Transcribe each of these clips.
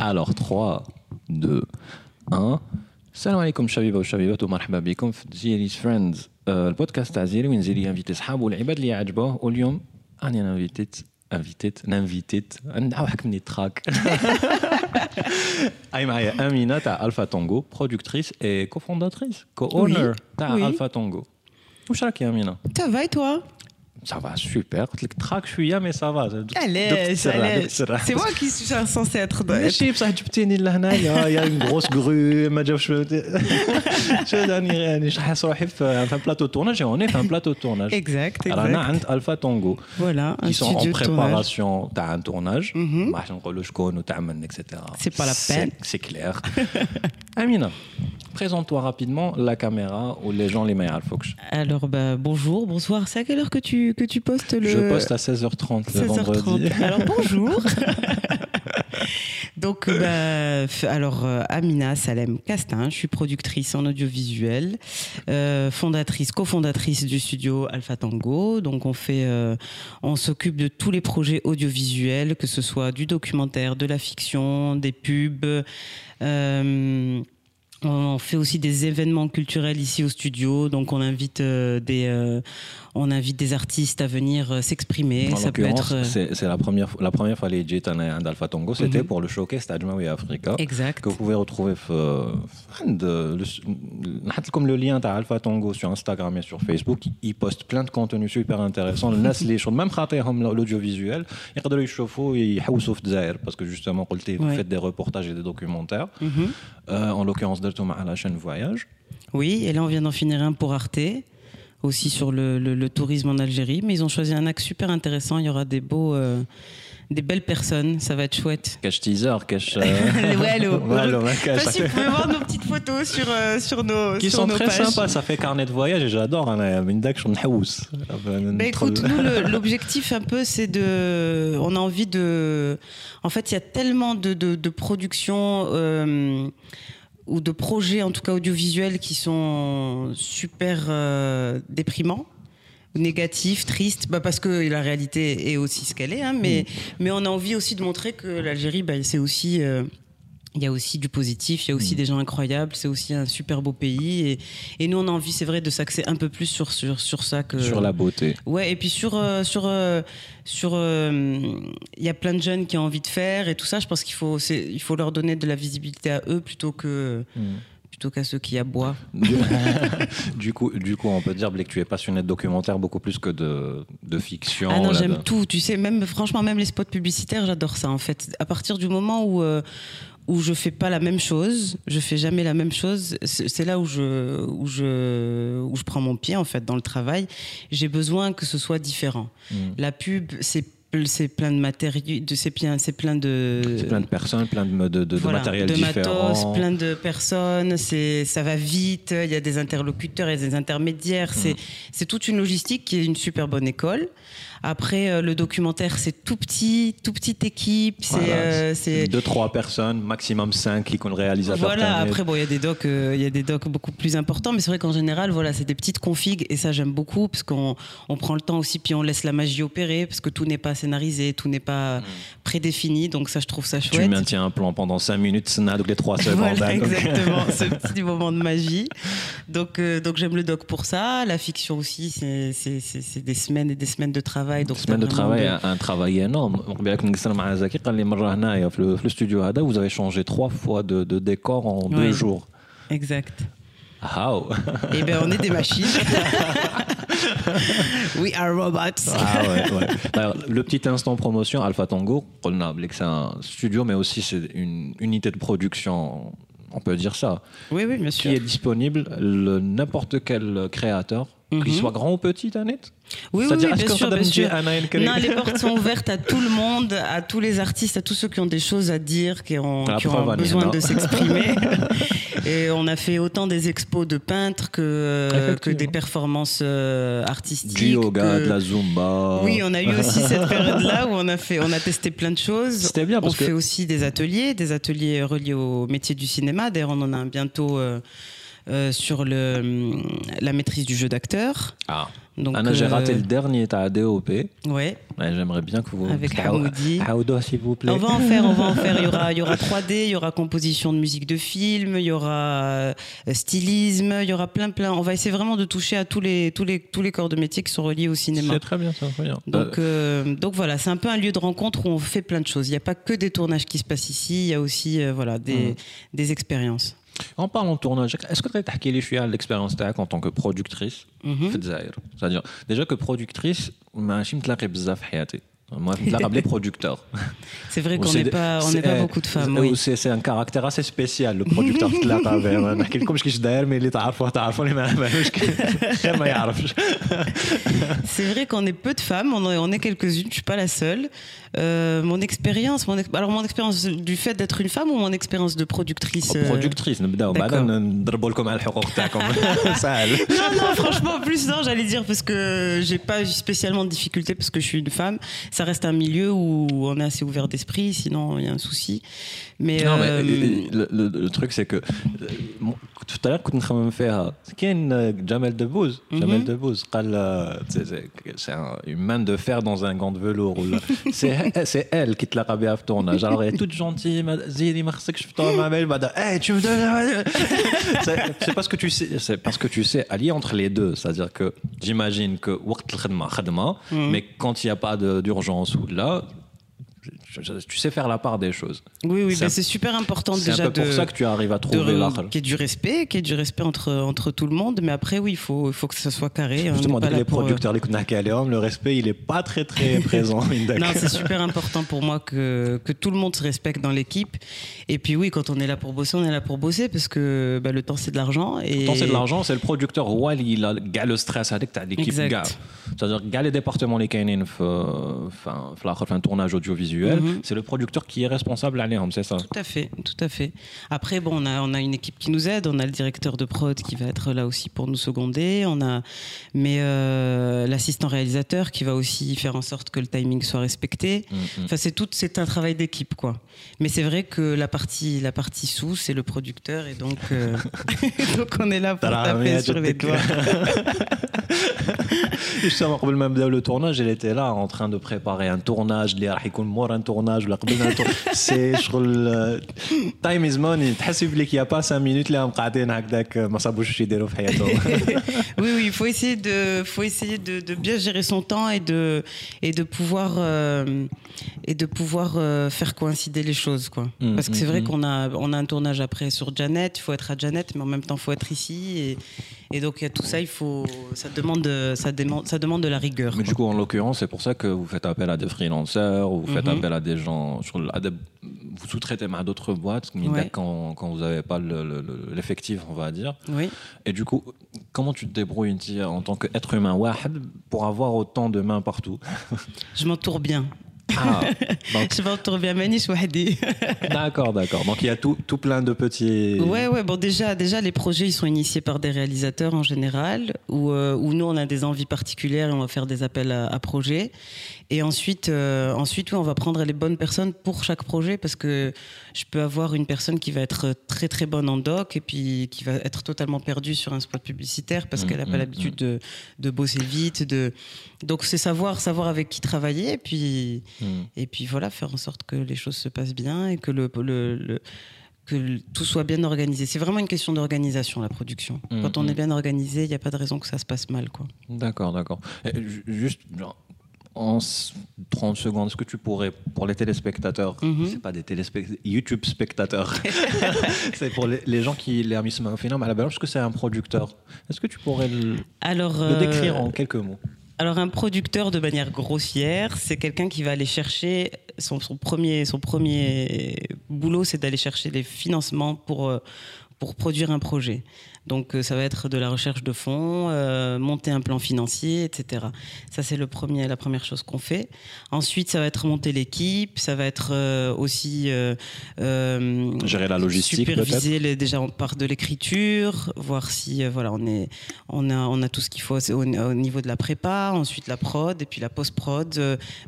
Alors 3, 2, 1. السلام عليكم شبيبه وشبيبات ومرحبا بكم في زيري's فريندز البودكاست تاع زيري وين زيري انفيتي صحابه والعباد اللي يعجبوه واليوم راني انا انفيتيت انفيتيت نانفيتيت نعاود حكمني التراك اي معايا امينه تاع الفا تونغو برودكتريس اي كوفونداتريس كو اونر تاع oui. الفا تونغو واش راك يا امينه Ça va et toi ça va super. Traque, je suis là, mais ça va. C'est moi qui suis censé être dans. Je sais pas, tu peux il y a une grosse grue, ma job, je je euh, un plateau de tournage et on est un plateau de tournage. Exact, exact. Alors, on a Alpha Tango. Voilà, Qui sont en préparation d'un tournage. Machin, le etc. C'est pas la peine. C'est clair. Amina. Présente-toi rapidement la caméra ou les gens les meilleurs. Alors, bah, bonjour, bonsoir. C'est à quelle heure que tu, que tu postes le. Je poste à 16h30 le 16h30. vendredi. Alors, bonjour. Donc, bah, alors, euh, Amina Salem Castin, je suis productrice en audiovisuel, euh, fondatrice, cofondatrice du studio Alpha Tango. Donc, on fait, euh, on s'occupe de tous les projets audiovisuels, que ce soit du documentaire, de la fiction, des pubs on fait aussi des événements culturels ici au studio, donc on invite euh, des, euh, on invite des artistes à venir euh, s'exprimer. Ça peut être. Euh, c'est la première, la première fois les Jitana d'Alpha Tongo, c'était mhm. pour le showcase Tajmawi Africa. Exact. Que vous pouvez retrouver euh, comme le lien à Alpha Tongo sur Instagram et sur Facebook. Ils postent plein de contenus super intéressants. Le Nas, les choses, même hein, l'audiovisuel, ils regardent les chauffe et ils haoussent Zaire parce que justement, vous faites des reportages et des documentaires. Mhm. En l'occurrence, Deltoma à la chaîne Voyage. Oui, et là, on vient d'en finir un pour Arte aussi sur le, le, le, tourisme en Algérie. Mais ils ont choisi un axe super intéressant. Il y aura des beaux. Euh, des belles personnes, ça va être chouette. Cache teaser, cache. Euh... ouais, enfin, si vous pouvez voir nos petites photos sur, euh, sur nos. Qui sur sont nos très pages. sympas, ça fait carnet de voyage et j'adore. Hein, bah, écoute, nous, l'objectif un peu, c'est de. On a envie de. En fait, il y a tellement de, de, de productions. Euh, ou de projets, en tout cas audiovisuels, qui sont super euh, déprimants. négatifs, tristes, bah parce que la réalité est aussi ce qu'elle est, hein, mais, mais on a envie aussi de montrer que l'Algérie, bah, c'est aussi, euh, il y a aussi du positif, il y a aussi des gens incroyables, c'est aussi un super beau pays, et, et nous on a envie, c'est vrai, de s'axer un peu plus sur, sur, sur ça que sur la beauté Ouais, et puis sur euh, sur euh, sur euh, il y a plein de jeunes qui ont envie de faire et tout ça. Je pense qu'il faut c'est- il faut leur donner de la visibilité à eux plutôt que plutôt qu'à ceux qui aboient. Du, coup, du coup, on peut dire Blake, que tu es passionné de documentaire beaucoup plus que de, de fiction. Ah non, j'aime de- tout. Tu sais, même franchement, même les spots publicitaires, j'adore ça en fait. À partir du moment où euh, où je fais pas la même chose, je fais jamais la même chose. C'est là où je où je où je prends mon pied en fait dans le travail. J'ai besoin que ce soit différent. Mm. La pub, c'est c'est plein de matériaux, de c'est plein c'est plein de C'est plein de personnes, plein de, de, de- de Voilà, matériel de différent. matos, plein de personnes, c'est ça va vite, il y a des interlocuteurs, il y a des intermédiaires, c'est c'est toute une logistique qui est une super bonne école. Après euh, le documentaire, c'est tout petit, tout petite équipe, c'est Voilà, euh, c'est deux, trois personnes, maximum cinq qui le réalisateur. voilà, après bon, il y a des docs, euh, il y a des docs beaucoup plus importants, mais c'est vrai qu'en général, voilà, c'est des petites configs et ça j'aime beaucoup parce qu'on on prend le temps aussi, puis on laisse la magie opérer parce que tout n'est pas scénarisé, tout n'est pas hmm. prédéfini, donc ça, je trouve ça chouette. Tu maintiens un plan pendant 5 minutes, ça n'a les 3 secondes. voilà, exactement, ce petit moment de magie. Donc, euh, donc j'aime le doc pour ça. La fiction aussi, c'est des semaines et des semaines de travail. Donc semaines de travail, un travail énorme. Le studio Hada, vous avez changé trois fois de, décor en ouais. deux jours. Exact. How? Eh bien, on est des machines. We are robots. Ah ouais, ouais. Alors, le petit instant promotion, Alpha Tango, que c'est un studio, mais aussi c'est une unité de production, on peut dire ça, Oui, oui, bien qui sûr. est disponible le n'importe quel créateur, qu'il Mhm. soit grand ou petit, Annette? Oui, oui, bien que sûr, bien sûr. Non, les portes sont ouvertes à tout le monde, à tous les artistes, à tous ceux qui ont des choses à dire, qui ont, La qui ont besoin de s'exprimer. Et on a fait autant des expos de peintres que, euh, que des performances euh, artistiques. Du yoga, que- de la zumba. Oui, on a eu aussi cette période-là où on a fait, on a testé plein de choses. C'était bien On parce que fait aussi des ateliers, des ateliers reliés au métier du cinéma. D'ailleurs, on en a bientôt. euh, sur le, la maîtrise du jeu d'acteur. Ah. Donc, j'ai raté euh, le dernier, tu as DOP. Ouais. J'aimerais bien que vous. Avec Hamoudi. s'il vous plaît. On va en faire, on va en faire. Il y aura, il y aura 3D, il y aura composition de musique de film, il y aura euh, stylisme, il y aura plein, plein. On va essayer vraiment de toucher à tous les, tous les, tous les corps de métier qui sont reliés au cinéma. C'est très bien, c'est très bien. Donc, euh, donc voilà, c'est un peu un lieu de rencontre où on fait plein de choses. Il n'y a pas que des tournages qui se passent ici, il y a aussi voilà, des, mmh. des expériences. En parlant de tournage, est-ce que tu as parlé de l'expérience en tant que productrice? Mhm. C'est-à-dire, déjà que productrice, je suis pas moi, je me producteur. C'est vrai qu'on n'est pas, on pas beaucoup de femmes. Oui. C'est un caractère assez spécial, le producteur de la comme je dis, mais il est à C'est vrai qu'on est peu de femmes, on est quelques-unes, je ne suis pas la seule. Euh, mon expérience, mon alors mon expérience du fait d'être une femme ou mon expérience de productrice oh, Productrice, euh... non, non, franchement, plus non, j'allais dire parce que j'ai pas spécialement de difficulté parce que je suis une femme. Ça reste un milieu où on est assez ouvert d'esprit, sinon il y a un souci. Mais, non, mais euh, le, truc, c'est que euh, tout à l'heure, quand on faire, c'est Jamel Debbouze? Mhm. Jamel Debbouze, c'est une main de fer dans un gant de velours. C'est elle qui te l'a rabé à tournage. Alors, elle est toute gentille, Zili, que je te ma mail, hey, tu me donnes. C'est parce que tu sais, c'est parce que tu sais allier entre les deux. C'est-à-dire que j'imagine que, mhm. mais quand il n'y a pas d'urgence ou là, tu sais faire la part des choses. Oui, oui, c'est super important déjà. C'est un peu pour ça que tu arrives à trouver l'art. Qu'il y ait du respect, qu'il y ait du respect entre, entre tout le monde. Mais après, oui, il faut, il faut que ça soit carré. Justement, les producteurs, les le respect, il n'est pas très, très présent. non, c'est super important pour moi que, que tout le monde se respecte dans l'équipe. Et puis, oui, quand on est là pour bosser, on est là pour bosser parce que bah, le temps, c'est de l'argent. Et... Le temps, c'est de l'argent. C'est le producteur, ouais, il a le stress avec l'équipe. C'est-à-dire, les départements, les canines, enfin, un tournage audiovisuel. Mhm. C'est le producteur qui est responsable à c'est ça? Tout à fait, tout à fait. Après, bon, on a, on a une équipe qui nous aide. On a le directeur de prod qui va être là aussi pour nous seconder. On a, mais euh, l'assistant réalisateur qui va aussi faire en sorte que le timing soit respecté. Mm, mm. Enfin, c'est tout, c'est un travail d'équipe, quoi. Mais c'est vrai que la partie, la partie sous, c'est le producteur, et donc, euh, donc on est là pour taper sur les doigts. Justement, même le tournage, elle était là en train de préparer un tournage, un tournage ولا قبل سي شغل تايم از ماني تحس بليك يا با 5 minutes اللي قاعدين هكذاك ما صابوش واش يديروا في حياتهم oui oui il faut essayer de faut essayer de, de bien gérer son temps et de et de pouvoir euh, et de pouvoir euh, faire coïncider les choses quoi mm, parce que c'est mm, vrai mm. qu'on a on a un tournage après sur Janet il faut être à Janet mais en même temps il faut être ici et et donc, tout ça, il faut, ça demande, ça demande, ça demande de la rigueur. Mais du coup, en l'occurrence, c'est pour ça que vous faites appel à des freelancers, ou vous faites mhm. appel à des gens, vous sous-traitez à d'autres boîtes, quand, quand vous n'avez pas l'effectif, on va dire. Oui. Et du coup, comment tu te débrouilles en tant qu'être humain pour avoir autant de mains partout? Je m'entoure bien. Ah, donc... je m'entoure bien Manish Wahdi. d'accord, d'accord. Donc il y a tout, tout plein de petits. Ouais, ouais. Bon, déjà, déjà, les projets, ils sont initiés par des réalisateurs en général, où, euh, où nous, on a des envies particulières et on va faire des appels à, à projets. Et ensuite, euh, ensuite oui, on va prendre les bonnes personnes pour chaque projet parce que je peux avoir une personne qui va être très très bonne en doc et puis qui va être totalement perdue sur un spot publicitaire parce mmh, qu'elle n'a pas mmh, l'habitude mmh. de, de, bosser vite. De... Donc c'est savoir, savoir avec qui travailler et puis, et puis voilà, faire en sorte que les choses se passent bien et que le, le, que tout soit bien organisé. C'est vraiment une question d'organisation, la production. Quand on est bien organisé, il n'y a pas de raison que ça se passe mal. D'accord, d'accord. Juste, en 30 secondes, est-ce que tu pourrais, pour les téléspectateurs, mm c'est pas des téléspectateurs, YouTube spectateurs, c'est pour les, gens qui les au film à la balance, est-ce que c'est un producteur? Est-ce que tu pourrais le, Alors, le décrire en quelques mots? alors un producteur de manière grossière, c'est quelqu'un qui va aller chercher son, son, premier son premier boulot, c'est d'aller chercher les financements pour euh, pour produire un projet. Donc euh, ça va être de la recherche de fonds, euh, monter un plan financier, etc. Ça c'est le premier, la première chose qu'on fait. Ensuite ça va être monter l'équipe, ça va être euh, aussi gérer la logistique, superviser les, déjà on part de l'écriture, voir si voilà on est on a on a tout ce qu'il faut au, niveau de la prépa, ensuite la prod et puis la post prod.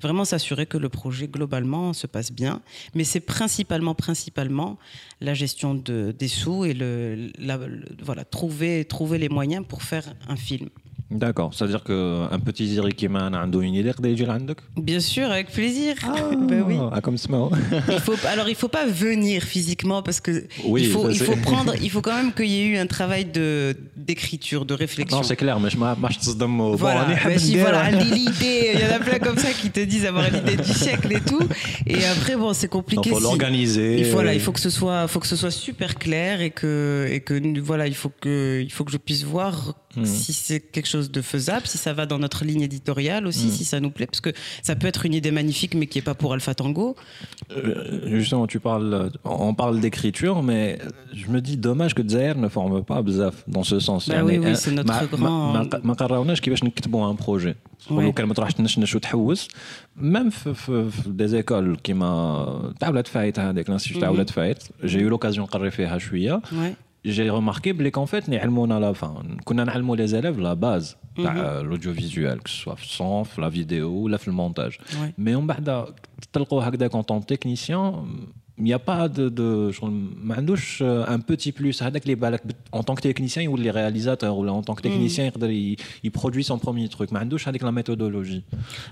vraiment s'assurer que le projet globalement se passe bien. Mais c'est principalement principalement la gestion de, des sous et le, la- le- voilà, trouver, trouver les moyens pour faire un film. D'accord, c'est-à-dire qu'un petit Zirikiman a une idée Bien sûr, avec plaisir. Ah, ben ah comme ça. alors, il ne faut pas venir physiquement parce que il, faut, il faut prendre, il faut quand même qu'il y ait eu un travail de, d'écriture, de réflexion. Non, c'est clair, mais je marche dans Voilà, mais si, voilà, l'idée, il y en a plein comme ça qui te disent avoir l'idée du siècle et tout. Et après, bon, c'est compliqué. Faut si, il faut l'organiser. voilà, il faut que ce soit, faut que ce soit super clair et que, et que, voilà, il faut que, il faut que je puisse voir Mhm. si c'est quelque chose de faisable, si ça va dans notre ligne éditoriale aussi, Mhm. si ça nous plaît, parce que ça peut être une idée magnifique, mais qui est pas pour Alpha Tango. Euh, Justement, tu parles, on parle d'écriture, mais je me dis dommage que Zaire ne forme pas bzaf dans ce sens. Bah oui, oui, euh, c'est notre ما- grand- ما- ما- ما قررناش كيفاش نكتبوا ان بروجي Ouais. لو كان ما تروحش تنشنش وتحوس ميم في في في دي زيكول كيما تاع ولاد فايت هذيك الانستيتيوت تاع Mhm. ولاد فايت جي يو لوكازيون نقري فيها شويه Ouais. j'ai remarqué qu'en fait, nous à la fin. Avons les élèves la base mhm. l'audiovisuel, que ce soit le son, la vidéo ou le montage. Mais on va quand on technicien, il n'y a pas de, de euh, un petit plus. En tant que technicien ou les réalisateurs, ou en tant que technicien, mm il, produit son premier truc. avec la méthodologie.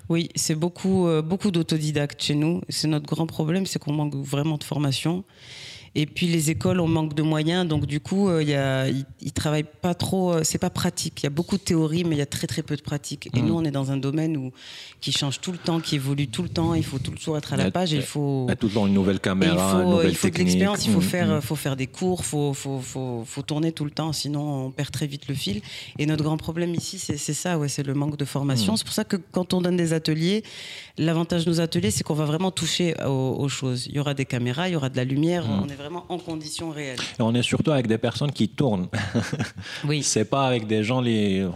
Oui, c'est beaucoup, euh, beaucoup d'autodidactes chez nous. C'est notre grand problème, c'est qu'on manque vraiment de formation. Et puis les écoles, on manque de moyens, donc du coup, euh, il y a, ils, ils travaillent pas trop. euh, c'est pas pratique. Il y a beaucoup de théorie, mais il y a très très peu de pratique. Et Mm. nous, on est dans un domaine où qui change tout le temps, qui évolue tout le temps. Il faut toujours être à la page. Et il faut. Il y a tout le temps une nouvelle caméra il une faut, nouvelle il faut de l'expérience, il faut Mm, faire, mm. faut faire des cours, faut, faut, faut, faut tourner tout le temps, sinon on perd très vite le fil. Et notre grand problème ici, c'est ça, ouais, c'est le manque de formation. C'est pour ça que quand on donne des ateliers, l'avantage de nos ateliers, c'est qu'on va vraiment toucher aux, aux choses. Il y aura des caméras, il y aura de la lumière, on est vraiment en conditions réelles. Et on est surtout avec des personnes qui tournent. oui. C'est pas avec des gens les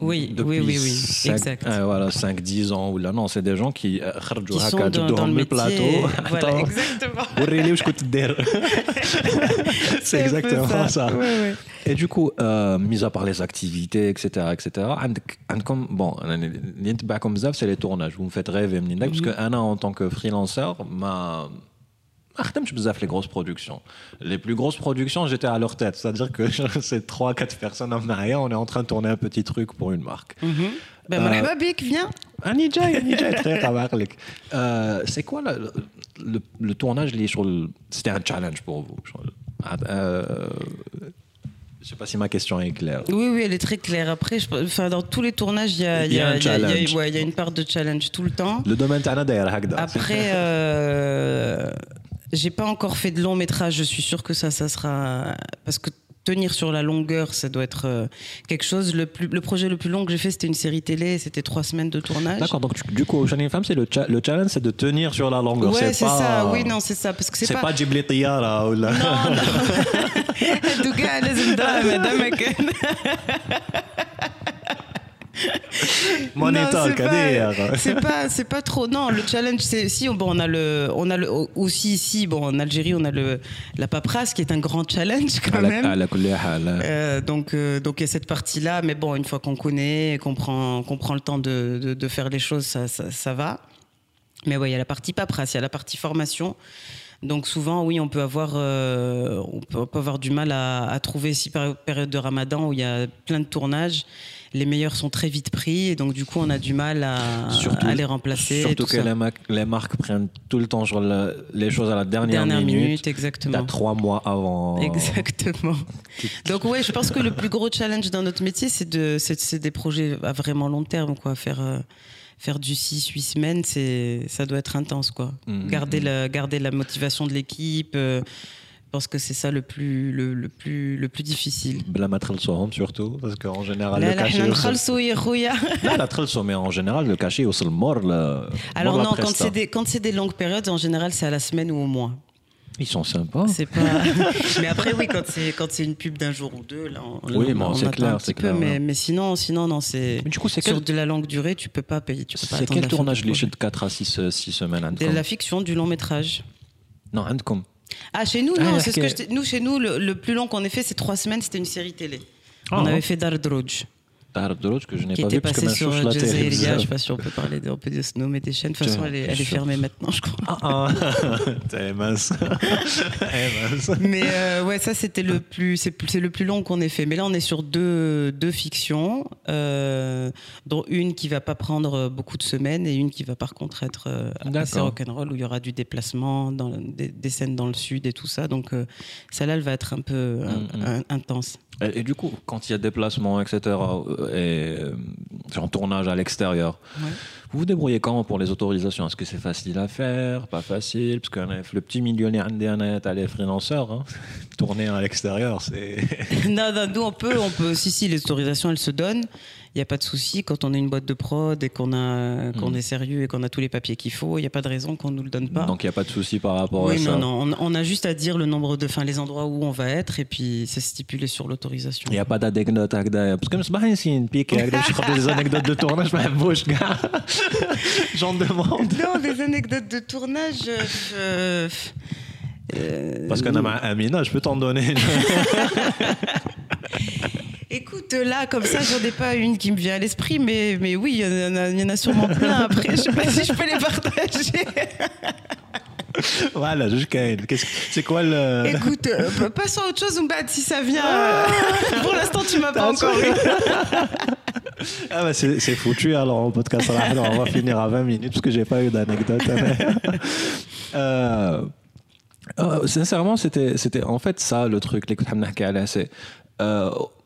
oui, oui, oui, oui. 5, exact. Euh, voilà, 5 10 ans ou là non, c'est des gens qui, euh, qui sont dans, dans le métier. plateau. Voilà, exactement. c'est exactement ça. Et du coup, euh, mis à part les activités, etc., etc., comme bon, comme ça, c'est les tournages. Vous me faites rêver, parce mhm. que Anna, en tant que freelancer, ma les grosses productions. Les plus grosses productions, j'étais à leur tête. C'est-à-dire que c'est 3-4 personnes en arrière, on est en train de tourner un petit truc pour une marque. Mm -hmm. Ben, euh, Bik, viens. euh, c'est quoi la, le, le, tournage C'était un challenge pour vous. Ah, euh, je sais pas si ma question est claire. Oui, oui, elle est très claire. Après, enfin, dans tous les tournages, il y a, une part de challenge tout le temps. Le domaine Après, euh, j'ai pas encore fait de long métrage. Je suis sûre que ça, ça sera parce que tenir sur la longueur, ça doit être euh, quelque chose. Le, plus, le projet le plus long que j'ai fait, c'était une série télé. C'était trois semaines de tournage. D'accord, donc du coup, Chanel Femme, c'est le, cha- le challenge, c'est de tenir sur la longueur. Ouais, c'est ça. Oui, non, c'est ça. Parce que c'est pas. pas Ghibli Tiyara ou là. Non, non. Mon état C'est pas, c'est pas trop. Non, le challenge, c'est si bon, on a le, on a le aussi ici, bon, en Algérie, on a le la paperasse qui est un grand challenge quand même. Euh, donc, euh, donc il y a cette partie-là, mais bon, une fois qu'on connaît, qu'on prend, qu'on prend le temps de, de, faire les choses, ça, ça, va. Mais ouais, il y a la partie paperasse, il y a la partie formation. Donc souvent, oui, on peut avoir, euh, on peut, avoir du mal à, trouver si période de Ramadan où il y a plein de tournages les meilleurs sont très vite pris, et donc du coup, on a du mal à, Surtout- à les remplacer. Surtout tout que les, ma- les marques prennent tout le temps les choses à la dernière, Dernière minute. exactement. trois mois avant. Exactement. Donc ouais, je pense que le plus gros challenge dans notre métier, c'est de, c'est, des projets à vraiment long terme, quoi. Faire, euh, faire du 6, 8 semaines, ça doit être intense, quoi. Mhm. Garder la, garder la motivation de l'équipe. euh, pense que c'est ça le plus, le, le, plus, le plus difficile. La matrelsohom surtout, parce qu'en général, le cachet. La matrelsohom, mais en général, le cachet aussi le mort. Alors, non, quand c'est, des, quand c'est des longues périodes, en général, c'est à la semaine ou au mois. Ils sont sympas. Mais après, oui, quand c'est, quand c'est une pub d'un jour ou deux, là, on, oui, bon, on c'est clair, c'est clair, mais, hein. mais, sinon, sinon, non, c'est. Du coup, c'est sur de la longue durée, tu peux pas payer. Tu peux c'est quel tournage les de 4 à 6, 6 euh, semaines De la fiction, du long métrage. Non, comme ah, chez nous, Ah, non, ok. c'est ce que je nous, chez nous, le, le plus long qu'on ait fait, c'est trois semaines, c'était une série télé. Ah, on avait fait Dardrouj. Tahar Doroch que je n'ai pas vu parce que ma sur chouche la Jazeera. Je sais pas si on peut parler, de, on peut se nommer des chaînes. De toute façon, elle est, elle est fermée maintenant, je crois. Ah, ah. T'es mince. Eh. Mais euh, ouais, ça c'était le plus, c'est le plus long qu'on ait fait. Mais là, on est sur deux, deux fictions, euh, dont une qui va pas prendre beaucoup de semaines et une qui va par contre être euh, assez rock'n'roll où il y aura du déplacement, dans, des, des scènes dans le sud et tout ça. Donc euh, celle-là, elle va être un peu Mm, mm. un- intense. Et, et du coup, quand il y a déplacement, etc., euh, et euh, genre tournage à l'extérieur, Ouais. vous vous débrouillez comment pour les autorisations? Est-ce que c'est facile à faire? Pas facile? Parce que le petit milieu à les freelanceurs, hein, tourner à l'extérieur, c'est. non, non, nous on peut, on peut. Si, si, les autorisations, elles se donnent. Il n'y a pas de souci. Quand on est une boîte de prod et qu'on a, mhm. est sérieux et qu'on a tous les papiers qu'il faut, il n'y a pas de raison qu'on ne nous le donne pas. Donc il n'y a pas de souci par rapport oui, à non, ça. Non, non, on, a juste à dire le nombre de, les endroits où on va être et puis c'est stipulé sur l'autorisation. Il n'y a pas d'anecdote euh, parce que je euh, des anecdotes de tournage, mais beau, je j'en demande. Non, des anecdotes de tournage. Euh, parce qu'on a ma Amina, je peux t'en donner. Écoute, là, comme ça, j'en ai pas une qui me vient à l'esprit, mais, mais oui, il y, en a sûrement plein après. Je sais pas si je peux les partager. voilà, jusqu'à elle. C'est quoi le. Écoute, euh, passons à autre chose, Mbat, si ça vient. Ah. Pour l'instant, tu m'as pas encore eu. ah bah c'est foutu alors en podcast. Alors, on va finir à 20 minutes parce que j'ai pas eu d'anecdote. Euh, oh, sincèrement, c'était en fait ça le truc. L'écoute, C'est. Euh,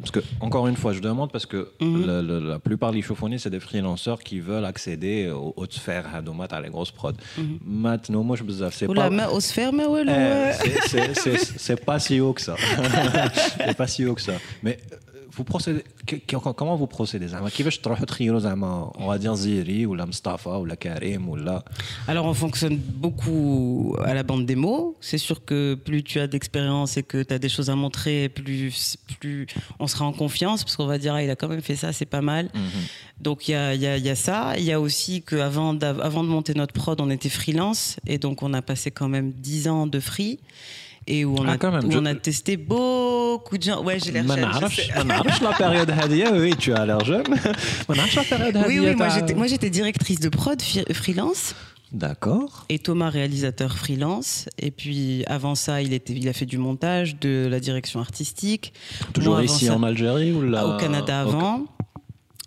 Parce que, encore une fois, je demande parce que Mhm. la plupart des chauffoniers, c'est des freelanceurs qui veulent accéder aux hautes sphères, à les grosses prods. Maintenant, moi, je c'est Ou pas. la on se ferme, ouais, Eh, c'est- c'est- c'est- C'est pas si haut que ça. c'est pas si haut que ça. Mais vous procédez, que- que- comment vous procédez زعما كيفاش تروحوا تخيروا زعما on va dire زيري ولا مصطفى ولا كريم ولا Alors, on fonctionne beaucoup à la bande démo. C'est sûr que plus tu as d'expérience et que tu as des choses à montrer, plus, plus on sera en confiance parce qu'on va dire, ah, il a quand même fait ça, c'est pas mal. Donc, il y a, il y, a, il y a ça. Il y a aussi qu'avant avant de monter notre prod, on était freelance et donc on a passé quand même 10 ans de free. et où on, ah, a, où on a testé beaucoup de gens. Ouais, j'ai l'air jeune. la période Hadia, oui, tu as l'air jeune. la période Hadia. Oui, oui, moi j'étais directrice de prod freelance. D'accord. Et Thomas, réalisateur freelance. Et puis avant ça, il, était, il a fait du montage, de la direction artistique. Toujours moi, ici ça, en Algérie ou là Au Canada avant. Okay.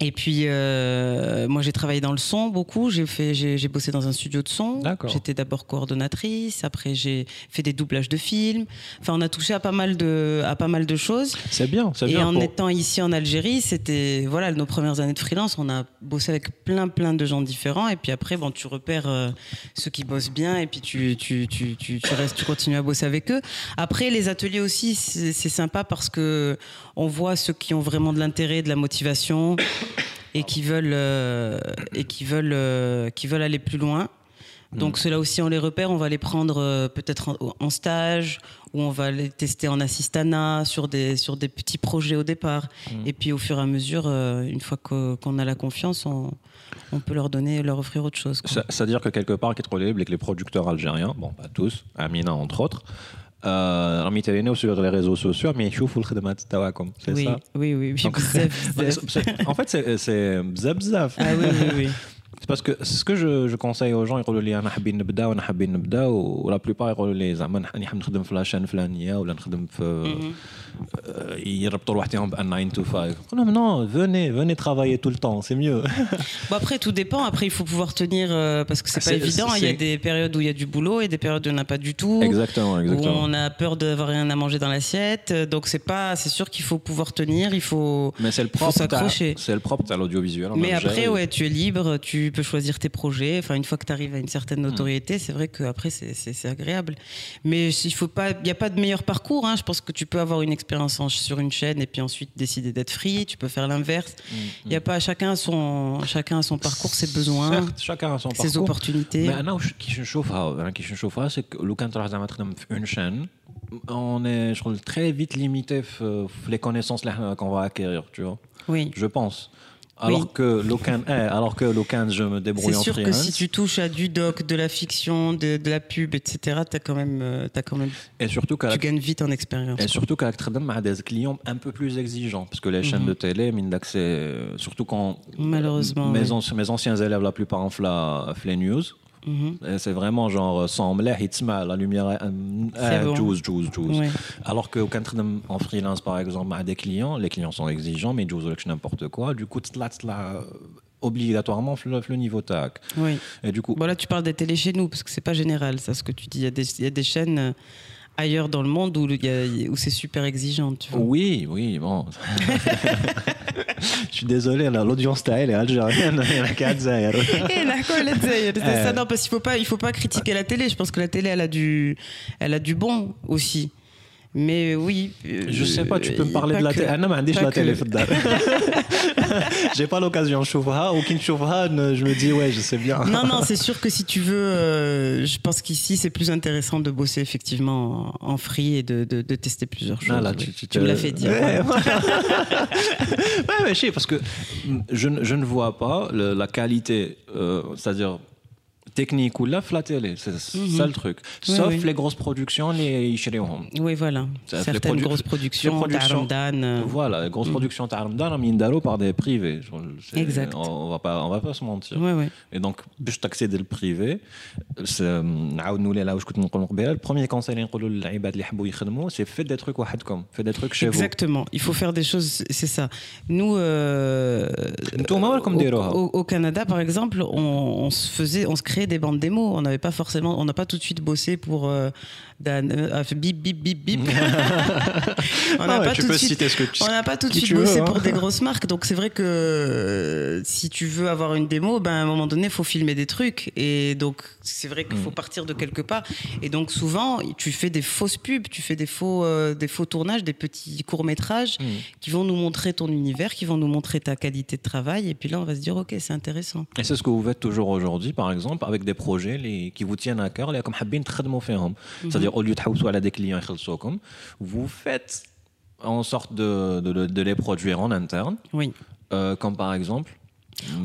Et puis, euh, moi, j'ai travaillé dans le son beaucoup. J'ai fait, j'ai, bossé dans un studio de son. J'étais d'abord coordonnatrice. Après, j'ai fait des doublages de films. Enfin, on a touché à pas mal de, à pas mal de choses. c'est bien c'est Et bien en pour- étant ici en Algérie, c'était voilà nos premières années de freelance. On a bossé avec plein plein de gens différents. Et puis après, bon, tu repères euh, ceux qui bossent bien. Et puis tu tu, tu, tu, tu restes, tu continues à bosser avec eux. Après, les ateliers aussi, c'est c'est sympa parce que on voit ceux qui ont vraiment de l'intérêt, de la motivation et qui veulent euh, et qui veulent euh, qui veulent aller plus loin. Donc ceux-là aussi, on les repère, on va les prendre euh, peut-être en, en stage ou on va les tester en assistana sur des, sur des petits projets au départ. Et puis au fur et à mesure, euh, une fois qu'on a la confiance, on, on peut leur donner, leur offrir autre chose. C'est-à-dire que quelque part, qui est relève, que les producteurs algériens, bon, pas tous, Amina entre autres, euh, راهم يتابعوناو sur les réseaux sociaux, mais يشوفوا الخدمات تاعكم, c'est oui, ça oui, oui, oui, Donc- bzaf, bzaf. C'est- En fait, c'est- c'est bzaf bzaf. Ah oui, oui, oui. C'est parce que ce que je, je conseille aux gens, ils disent انا حابين نبدا وانا حابين نبدا ولا plupart يقولوا لي زعما انا حاب نخدم في لاشين فلانيه ولا نخدم في آه، يربطوا لوحدهم بان 9 to 5 نقول لهم non venez venez travailler tout le temps c'est mieux Bon, après, tout dépend. Après, il faut pouvoir tenir euh, parce que c'est Ah, pas c'est- évident. Il y a c'est- des périodes où il y a du boulot et des périodes où il n'y en a pas du tout. exactement où exactement on a peur d'avoir rien à manger dans l'assiette. Donc c'est pas, c'est sûr qu'il faut pouvoir tenir, il faut. mais c'est le faut propre t'a- s'accrocher. c'est le propre à l'audiovisuel en Mais Algérie. après, ouais, tu es libre, tu peux choisir tes projets. Enfin, une fois que tu arrives à une certaine mm. notoriété, c'est vrai qu'après, c'est agréable. Mais il n'y a pas de meilleur parcours. Hein. Je pense que tu peux avoir une expérience sur une chaîne et puis ensuite décider d'être free. Tu peux faire l'inverse. Mm, mm. Il n'y a pas chacun son, chacun a son parcours, ses besoins, chacun a ses opportunités. Mais là, qui se chauffe, hein, qui se chauffe, c'est que le une chaîne, on est je crois, très vite limité euh, les connaissances qu'on va acquérir, tu vois. Oui. Je pense. Alors Oui. que l'aucun, eh, alors que l'aucun, je me débrouille C'est en sûr que freelance. si tu touches à du doc, de la fiction, de, de la pub, etc., t'as quand même, euh, t'as quand même, Et surtout qu'à tu gagnes vite en expérience. Et surtout qu'avec Tradam, a des clients un peu plus exigeants. Parce que les chaînes Mhm. de télé, mine d'accès, euh, surtout quand. Malheureusement, Mes, anciens élèves, la plupart en fla, les news. Mhm. Et C'est vraiment genre, sans mleh, hitma, la lumière, euh, euh, juice, juice, juice. Alors que quand en freelance, par exemple, à des clients, les clients sont exigeants, mais juice, n'importe quoi. Du coup, là, obligatoirement, le, niveau tac. Oui. Et du coup, Bon là, tu parles des télés chez nous parce que c'est pas général, ça, ce que tu dis. Il y a des, il y a des chaînes euh, ailleurs dans le monde où, où c'est super exigeant, tu vois. Oui, oui, bon. Je suis désolé, l'audience taille, elle est algérienne, il y en a qu'à Zaïre. D'accord, elle est d'ailleurs. C'est Euh. ça, non, parce qu'il faut pas, il faut pas critiquer la télé. Je pense que la télé, elle a du, elle a du bon aussi. Mais oui. euh, Je sais pas, tu peux me euh, parler de la télé. Ah non, mais la télé. J'ai pas l'occasion qui chouvha, je me dis, ouais, je sais bien. Non, non, c'est sûr que si tu veux, euh, je pense qu'ici, c'est plus intéressant de bosser effectivement en free et de, de, de tester plusieurs choses. Ah, là, tu, tu Tu me l'as fait dire. Ouais, ouais, ouais, je sais, parce que je, ne- je ne vois pas le- la qualité, euh, c'est-à-dire technique ou là, la télé. C'est ça le mhm. truc. Sauf oui, oui. les grosses productions, les Ishrihom. Oui, voilà. Certaines produ grosses productions, productions Taramdan. Euh. Voilà, les grosses mhm. productions Taramdan, Mindaro par des privés. Exact. On va pas, on va pas se mentir. Oui, oui. Et donc, je t'accède le privé. Euh, le premier conseil c'est faites des trucs comme faites des trucs chez vous. Exactement. Il faut faire des choses, c'est ça. Nous, euh, au, au, au, Canada, par exemple, on, on se faisait, on se créait des bandes démos. On n'avait pas forcément, on n'a pas tout de suite bossé pour euh, Dan- euh, ah, bip bip bip bip. on n'a Ah ouais, pas tu tout peux de suite. citer ce que tu On n'a pas tout de suite veux, bossé hein. pour des grosses marques, donc c'est vrai que euh, si tu veux avoir une démo, ben à un moment donné, il faut filmer des trucs, et donc c'est vrai qu'il faut Mm. partir de quelque part. Et donc souvent, tu fais des fausses pubs, tu fais des faux, euh, des faux tournages, des petits courts métrages Mm. qui vont nous montrer ton univers, qui vont nous montrer ta qualité de travail, et puis là, on va se dire, ok, c'est intéressant. Et c'est ce que vous faites toujours aujourd'hui, par exemple, avec des projets les, qui vous tiennent à cœur, les comme habine tradmo fihom. Mhm. C'est-à-dire au lieu de hausser à des clients ils vous faites en sorte de, de, de, de les produire en interne. Oui. Euh, comme par exemple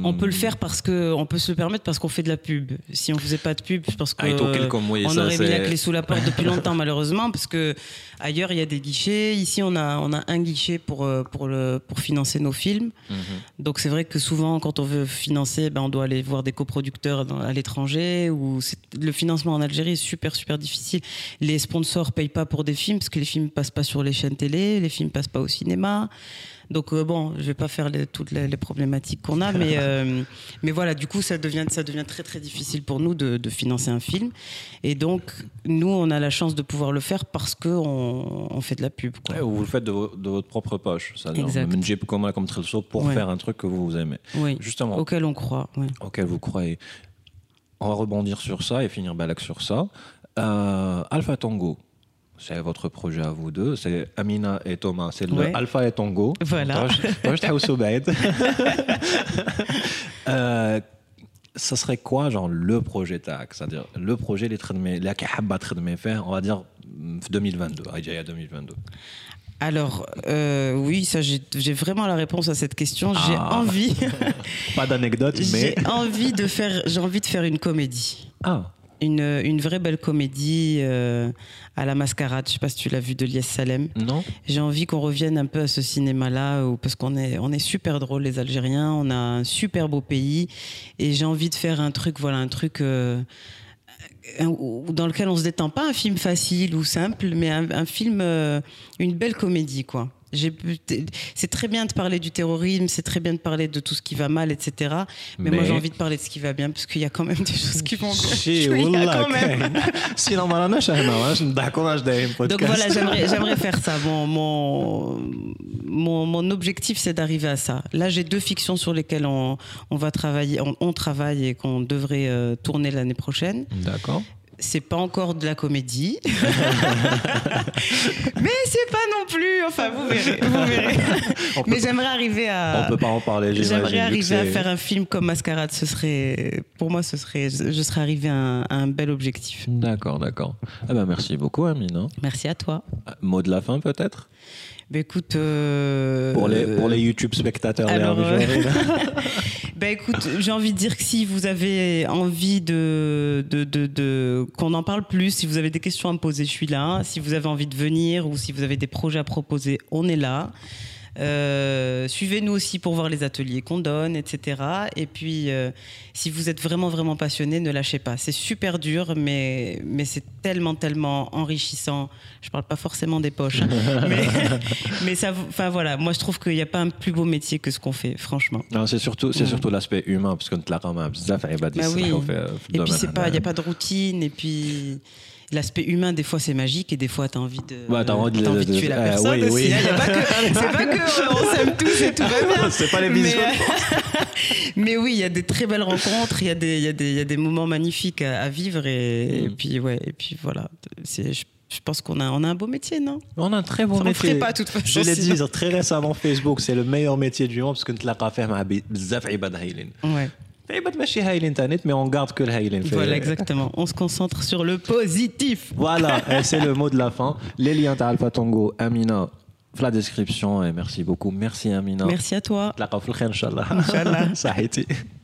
on peut le faire parce que on peut se le permettre parce qu'on fait de la pub. Si on faisait pas de pub, je pense que et toi, quel comme, oui, on ça, aurait mis la clé sous la porte depuis longtemps malheureusement parce que ailleurs il y a des guichets. Ici on a on a un guichet pour euh, pour le pour financer nos films. mhm. Donc c'est vrai que souvent quand on veut financer, ben on doit aller voir des coproducteurs à l'étranger ou le financement en Algérie est super super difficile. Les sponsors payent pas pour des films parce que les films passent pas sur les chaînes télé, les films passent pas au cinéma. Donc euh, bon, je vais pas faire toutes les, problématiques qu'on a, mais euh, mais voilà, du coup, ça devient ça devient très très difficile pour nous de, financer un film. Et donc nous, on a la chance de pouvoir le faire parce que on, fait de la pub. Ou vous le faites de, votre propre poche, ça même budget commun comme Trelso pour faire un truc que vous aimez. Oui. Justement. Auquel on croit. Auquel vous croyez. On va rebondir sur ça et finir Balak sur ça. Euh, Alpha Tango c'est votre projet à vous deux, c'est Amina et Thomas, c'est le Alpha et Tango. Voilà. euh, ça serait quoi, genre, le projet TAC C'est-à-dire, le projet, les on va dire mm, 2022, à 2022. Alors, euh, oui, ça, j'ai vraiment la réponse à cette question. J'ai ah. envie. Pas d'anecdote, mais. J'ai envie, envie de faire une comédie. Ah. Une, une vraie belle comédie euh, à la mascarade. Je sais pas si tu l'as vu de Lies Salem. non J'ai envie qu'on revienne un peu à ce cinéma-là, parce qu'on est, on est super drôles, les Algériens. On a un super beau pays. Et j'ai envie de faire un truc, voilà, un truc euh, dans lequel on se détend. Pas un film facile ou simple, mais un, un film, euh, une belle comédie, quoi. C'est très bien de parler du terrorisme, c'est très bien de parler de tout ce qui va mal, etc. Mais, moi, j'ai envie de parler de ce qui va bien, parce qu'il y a quand même des choses qui vont bien. Donc voilà, j'aimerais faire ça. Mon, objectif, c'est d'arriver à ça. Là, j'ai deux fictions sur lesquelles on, va travailler, on, travaille et qu'on devrait euh, tourner l'année prochaine. D'accord c'est pas encore de la comédie. Mais c'est pas non plus. Enfin, vous verrez. Vous verrez. Mais j'aimerais arriver à. On peut pas en parler. J'aimerais arriver à faire un film comme Mascarade. Ce serait, pour moi, ce serait, je serais arrivé à un, à un bel objectif. D'accord, d'accord. Ah ben merci beaucoup, Amina. Merci à toi. Euh, Mot de la fin peut-être? Bah, écoute. euh, pour les pour les YouTube spectateurs. alors, euh, Ben écoute, j'ai envie de dire que si vous avez envie de, de, de, de- qu'on en parle plus, si vous avez des questions à me poser, je suis là. Si vous avez envie de venir ou si vous avez des projets à proposer, on est là. Euh, suivez-nous aussi pour voir les ateliers qu'on donne, etc. Et puis, euh, si vous êtes vraiment, vraiment passionné, ne lâchez pas. C'est super dur, mais, mais c'est tellement, tellement enrichissant. Je ne parle pas forcément des poches, hein, mais, ça, enfin voilà, moi je trouve qu'il n'y a pas un plus beau métier que ce qu'on fait, franchement. C'est surtout, c'est mm. surtout l'aspect humain, parce bah qu'on te la rame à bah oui. Et puis, il n'y a pas de routine, et puis l'aspect humain, des fois c'est magique et des fois t'as envie de, Ouais, t'as envie de- t'as envie de de- tuer la ah, personne oui, aussi. oui. hein. Y a pas que, c'est pas que euh, on s'aime tous et tout va bien. C'est pas les Mais, bisous. mais oui, il y a des très belles rencontres. Il y a des, il y a des, il y a des moments magnifiques à, à vivre et, et Mm. puis ouais, et puis voilà. C'est, je, je pense qu'on a, on a un beau métier, non On a un très bon On ne métier. ferait pas de toute façon. Je l'ai dit sinon. très récemment Facebook, c'est le meilleur métier du monde parce que نتلاقى فيه مع بي- بزاف عباد هايلين. mais on garde que le Haïlin. Voilà, exactement. On se concentre sur le positif. Voilà, eh, c'est le mot de la fin. Les liens Alpha Tango, Amina, la description. Et merci beaucoup. Merci, Amina. Merci à toi. Inch'Allah. Inch'Allah.